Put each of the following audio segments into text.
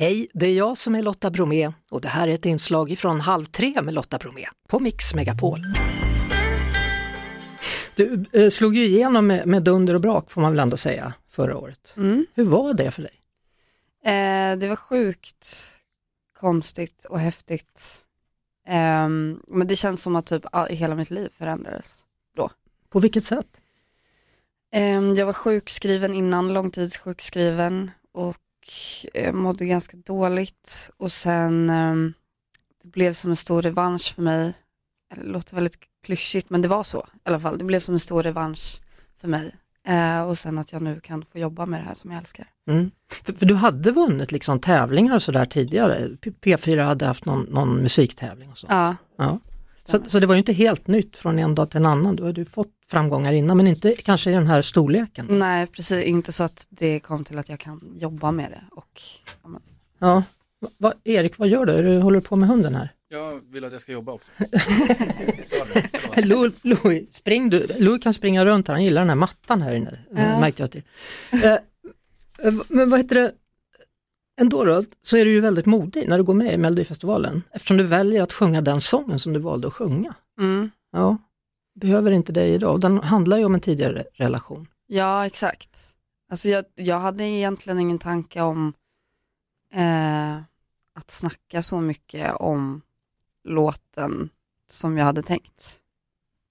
Hej, det är jag som är Lotta Bromé och det här är ett inslag från Halv tre med Lotta Bromé på Mix Megapol. Du eh, slog ju igenom med, med dunder och brak får man väl ändå säga förra året. Mm. Hur var det för dig? Eh, det var sjukt konstigt och häftigt. Ehm, men det känns som att typ all, hela mitt liv förändrades. På vilket sätt? Ehm, jag var sjukskriven innan, långtidssjukskriven och eh, mådde ganska dåligt och sen ehm, det blev som en stor revansch för mig. Det låter väldigt klyschigt men det var så i alla fall. Det blev som en stor revansch för mig. Eh, och sen att jag nu kan få jobba med det här som jag älskar. Mm. För, för du hade vunnit liksom tävlingar och sådär tidigare. P- P4 hade haft någon, någon musiktävling och så. Ja, Ja. Så, så det var ju inte helt nytt från en dag till en annan. Du hade ju fått framgångar innan men inte kanske i den här storleken. Nej, precis. Inte så att det kom till att jag kan jobba med det. Och, ja, men, Ja. Va, va, Erik, vad gör du? du? Håller du på med hunden här? Jag vill att jag ska jobba också. Louis, Louis, spring du. Louis kan springa runt här, han gillar den här mattan här inne. Ja. Märkte jag till. Eh, eh, men vad heter det, ändå då, så är du ju väldigt modig när du går med i Melodifestivalen eftersom du väljer att sjunga den sången som du valde att sjunga. mm. Ja, behöver inte dig idag. Den handlar ju om en tidigare relation. Ja, exakt. Alltså jag, jag hade egentligen ingen tanke om eh, att snacka så mycket om låten som jag hade tänkt.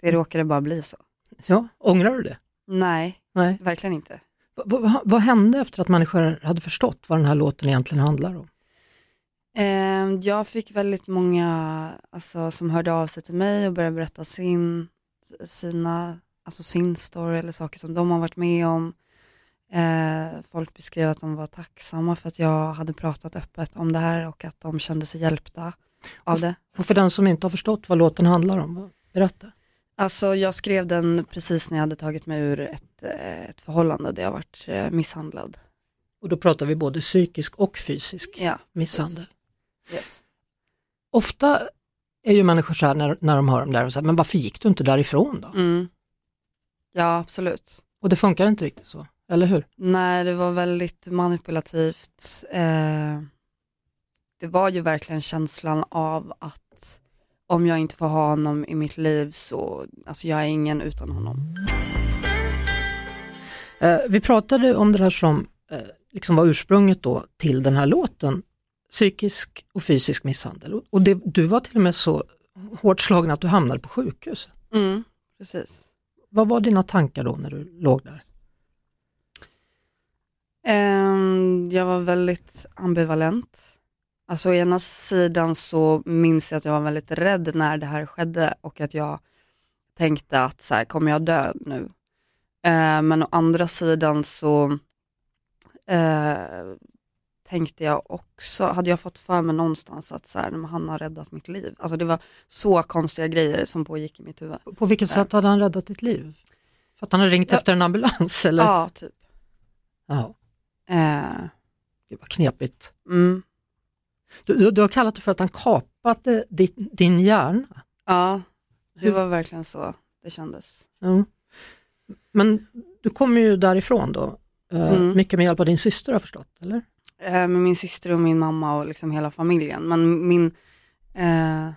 Det råkade bara bli så. Ja, ångrar du det? Nej, Nej. verkligen inte. Vad, vad, hände efter att människor hade förstått vad den här låten egentligen handlar om? Eh, jag fick väldigt många alltså, som hörde av sig till mig och började berätta sin, sina, alltså sin story eller saker som de har varit med om. Eh, folk beskrev att de var tacksamma för att jag hade pratat öppet om det här och att de kände sig hjälpta av det. Och för den som inte har förstått vad låten handlar om, berätta. Alltså jag skrev den precis när jag hade tagit mig ur ett, eh, ett förhållande där jag varit eh, misshandlad. Och då pratar vi både psykisk och fysisk Ja, misshandel. yes. Ofta är ju människor så här när, när de hör om det här, och så här, men varför gick du inte därifrån då? Mm. Ja, absolut. Och det funkar inte riktigt så, eller hur? Nej, det var väldigt manipulativt. Eh, det var ju verkligen känslan av att om jag inte får ha honom i mitt liv så, alltså jag är ingen utan honom. Eh, vi pratade om det här som eh, liksom var ursprunget då till den här låten, psykisk och fysisk misshandel. Och- det, du var till och med så hårt slagen att du hamnade på sjukhus. Mm, precis. Vad var dina tankar då när du låg där? Ehm, jag var väldigt ambivalent. Alltså å ena sidan så minns jag att jag var väldigt rädd när det här skedde och att jag tänkte att så här, kommer jag dö nu? Eh, men å andra sidan så eh, tänkte jag också, hade jag fått för mig någonstans att så här, han har räddat mitt liv. Alltså det var så konstiga grejer som pågick i mitt huvud. På vilket Ja. sätt hade han räddat ditt liv? För att han hade ringt Ja. efter en ambulans eller? Ja, typ. Ja, Eh, det var knepigt. mm, Du, du, har kallat det för att han kapade ditt, din hjärna. ja, det var verkligen så det kändes. Ja. Men du kommer ju därifrån då, eh, Mm. mycket med hjälp av din syster har jag förstått, eller? Eh, med min syster och min mamma och liksom hela familjen. Men min, eh,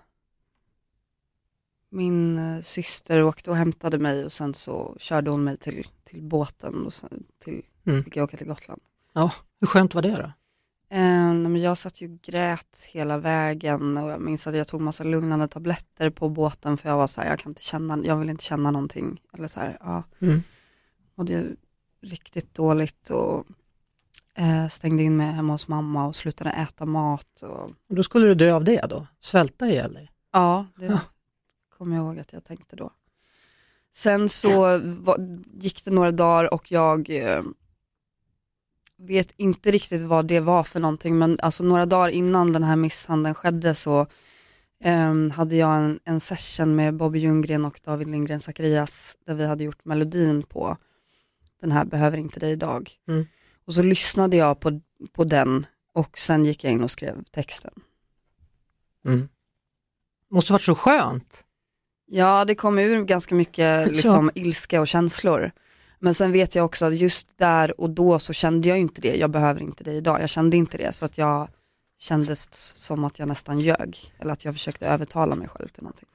min eh, syster åkte och hämtade mig och sen så körde hon mig till, till båten och sen till, Mm. fick jag åka till Gotland. Hur skönt var det då? Men jag satt ju och grät hela vägen och jag minns att jag tog massa lugnande tabletter på båten för jag var så här, jag kan inte känna, jag vill inte känna någonting. Eller så här, ja. Mm. Och det är riktigt dåligt och eh, stängde in mig hemma hos mamma och slutade äta mat. Och, Och då skulle du dö av det då? Svälta ihjäl dig? ja, det Ja. kommer jag ihåg att jag tänkte då. Sen så var, gick det några dagar och jag eh, vet inte riktigt vad det var för någonting men alltså några dagar innan den här misshandeln skedde så ehm, hade jag en, en session med Bobby Ljunggren och David Lindgren Zacharias där vi hade gjort melodin på den här Behöver inte dig idag. Mm. Och så lyssnade jag på, på den och sen gick jag in och skrev texten. Mm. Måste varit så skönt. Ja, det kom ur ganska mycket liksom, ilska och känslor. Men sen vet jag också att just där och då så kände jag inte det, jag behöver inte det idag, jag kände inte det. Så att jag kändes som att jag nästan ljög. Eller att jag försökte övertala mig själv till någonting.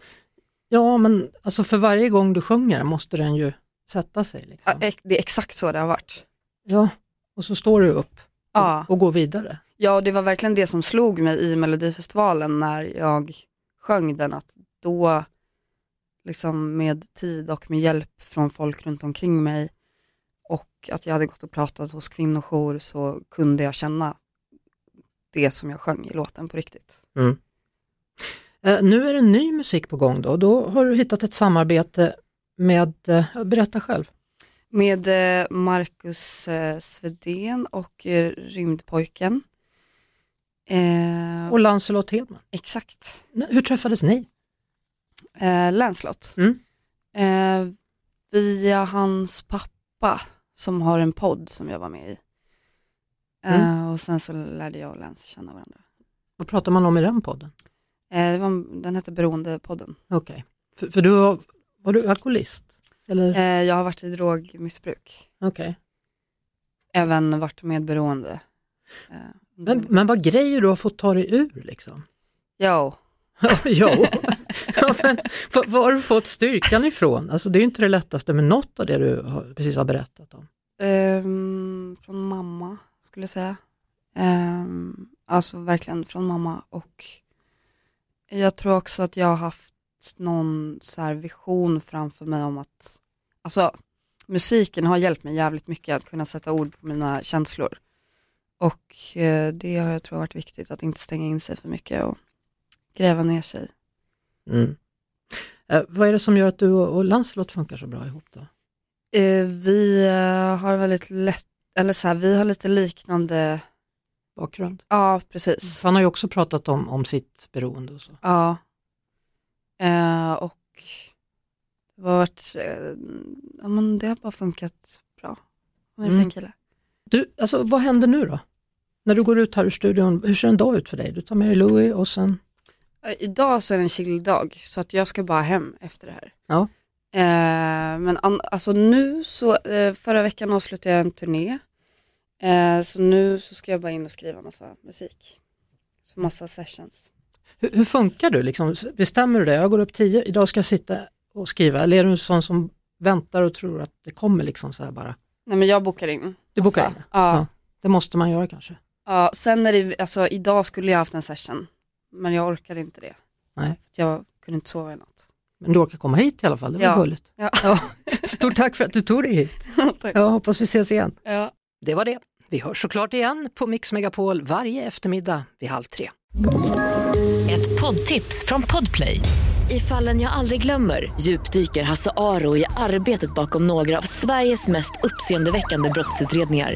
Ja, men alltså för varje gång du sjunger måste den ju sätta sig. Liksom. Ja, det är exakt så det har varit. Ja, och så står du upp och, Ja. och går vidare. Ja, och det var verkligen det som slog mig i Melodifestivalen när jag sjöng den, att då liksom med tid och med hjälp från folk runt omkring mig och att jag hade gått och pratat hos kvinnojour så kunde jag känna det som jag sjöng i låten på riktigt. Eh, nu är det ny musik på gång då. Då har du hittat ett samarbete med, eh, berätta själv. Med eh, Marcus eh, Svedén och eh, Rymdpojken. Eh, Och Lancelot Hedman. exakt. Hur träffades ni? Eh, Lancelot. Mm. Via hans pappa som har en podd som jag var med i. Eh, och sen så lärde jag och Lance känna varandra. Vad pratar man om i den podden? Det var, den hette Beroendepodden. Okej, för, för du var, var du alkoholist? Eller? Eh, jag har varit i drogmissbruk. Okej. Även varit med beroende. Eh, Men, men vad grejer du har fått ta dig ur liksom? Jo, jo, ja, men, var, har du fått styrkan ifrån? Alltså det är ju inte det lättaste med något av det du har, precis har berättat om. Um, från mamma skulle jag säga. Um, alltså verkligen från mamma och jag tror också att jag har haft någon så här vision framför mig om att, alltså musiken har hjälpt mig jävligt mycket att kunna sätta ord på mina känslor. Och eh, det har jag tror varit viktigt, att inte stänga in sig för mycket och gräva ner sig. Mm. Eh, vad är det som gör att du och, Lancelot funkar så bra ihop då? Eh, vi eh, har väldigt lätt, eller så här, vi har lite liknande, Bakgrund? ja precis. Han har ju också pratat om, om sitt beroende och så. Ja. Eh, och det har varit, eh, ja, men det har bara funkat bra. Han är en Mm. fin kille. Du, alltså vad händer nu då? När du går ut här ur studion, hur ser en dag ut för dig? Du tar med dig Louis och sen, idag så är det en chill-dag så att jag ska bara hem efter det här. Ja. Eh, men an, alltså nu så, eh, förra veckan avslutade jag en turné. Eh, så nu så ska jag bara in och skriva massa musik. Så massa sessions. hur, hur funkar du? Liksom, bestämmer du det? Jag går upp tio, idag ska jag sitta och skriva. Eller är du en sån som väntar och tror att det kommer liksom så här bara? Nej men jag bokar in. Du bokar Massa. in? Ja. Ja. Det måste man göra kanske. Ja, sen är det, alltså idag skulle jag haft en session, men jag orkade inte det. Nej. För att jag kunde inte sova i natt. Men du orkar komma hit i alla fall, det var Ja. gulligt. Ja. Stort tack för att du tog dig hit. Tack. Jag hoppas vi ses igen. Ja. Det var det. Vi hörs såklart igen på Mix Megapol varje eftermiddag vid halv tre. Ett poddtips från Podplay. I fallen jag aldrig glömmer djupdyker Hasse Aro i arbetet bakom några av Sveriges mest uppseendeväckande brottsutredningar.